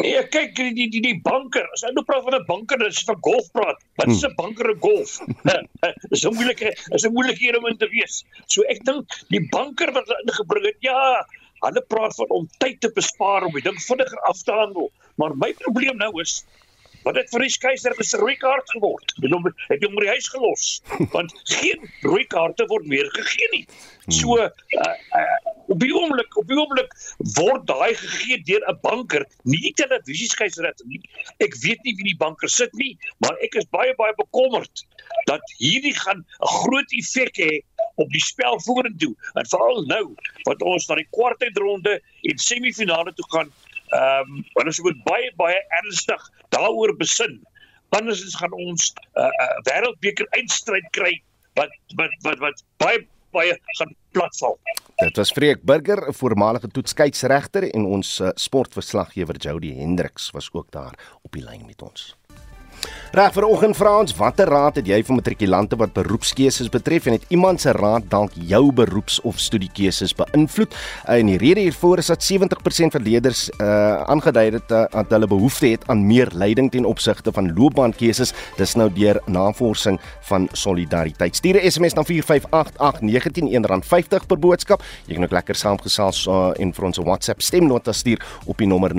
S23: Nee, kyk die die die, die banker. As jy nou praat van 'n banker, dis van golf praat. Wat is 'n banker en golf? Dis 'n moeilike, is 'n moeilike een om in te wees. So ek dink die banker wat ingebring het, ja, Hulle praat van om tyd te bespaar om die ding vinniger af te handel. Maar my probleem nou is wat het vir die keiser 'n rooi kaart geword? Het hom het hom by die huis gelos. Want geen rooi kaarte word meer gegee nie. So uh, uh, op die oomblik, op die oomblik word daai gegee deur 'n banker, nie die televisieskeiserat nie. Ek weet nie wie die banker sit nie, maar ek is baie baie bekommerd dat hierdie gaan 'n groot effek hê op die spel vorentoe. En veral nou wat ons na die kwartfinale en semifinale toe gaan, ehm um, want ons moet baie baie ernstig daaroor besin. Anders gaan ons 'n uh, uh, wêreldbeker eindstryd kry wat wat wat wat baie baie gaan platval.
S2: Dit was Freek Burger, 'n voormalige toetskyksregter en ons uh, sportverslaggewer Jody Hendriks was ook daar op die lyn met ons. Reg vir oggend vra ons watter raad het jy vir matrikulante wat beroepskeuses betref en het iemand se raad dalk jou beroeps of studiekeuses beïnvloed? En die rede hiervoor is dat 70% van leerders uh aangedui het uh, dat hulle behoefte het aan meer leiding ten opsigte van loopbaankeuses. Dis nou deur navorsing van Solidariteit. Stuur 'n SMS na 4588919 R50 per boodskap. Jy kan ook lekker saamgesels uh, en vir ons 'n WhatsApp stemnota stuur op die nommer 0765366961.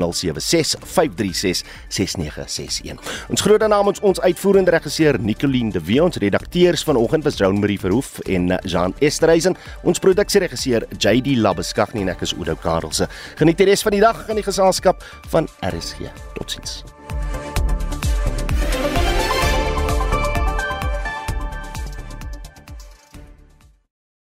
S2: Ons groet dan namens ons uitvoerende regisseur Nicoline de Wee, ons redakteurs vanoggend was Joan Marie Verhoef en eh, Jean Esterhuizen, ons produksieregisseur JD Labeskagh en ek is Oudo Karelse. Geniet die res van die dag in die geselskap van RSG. Totsiens.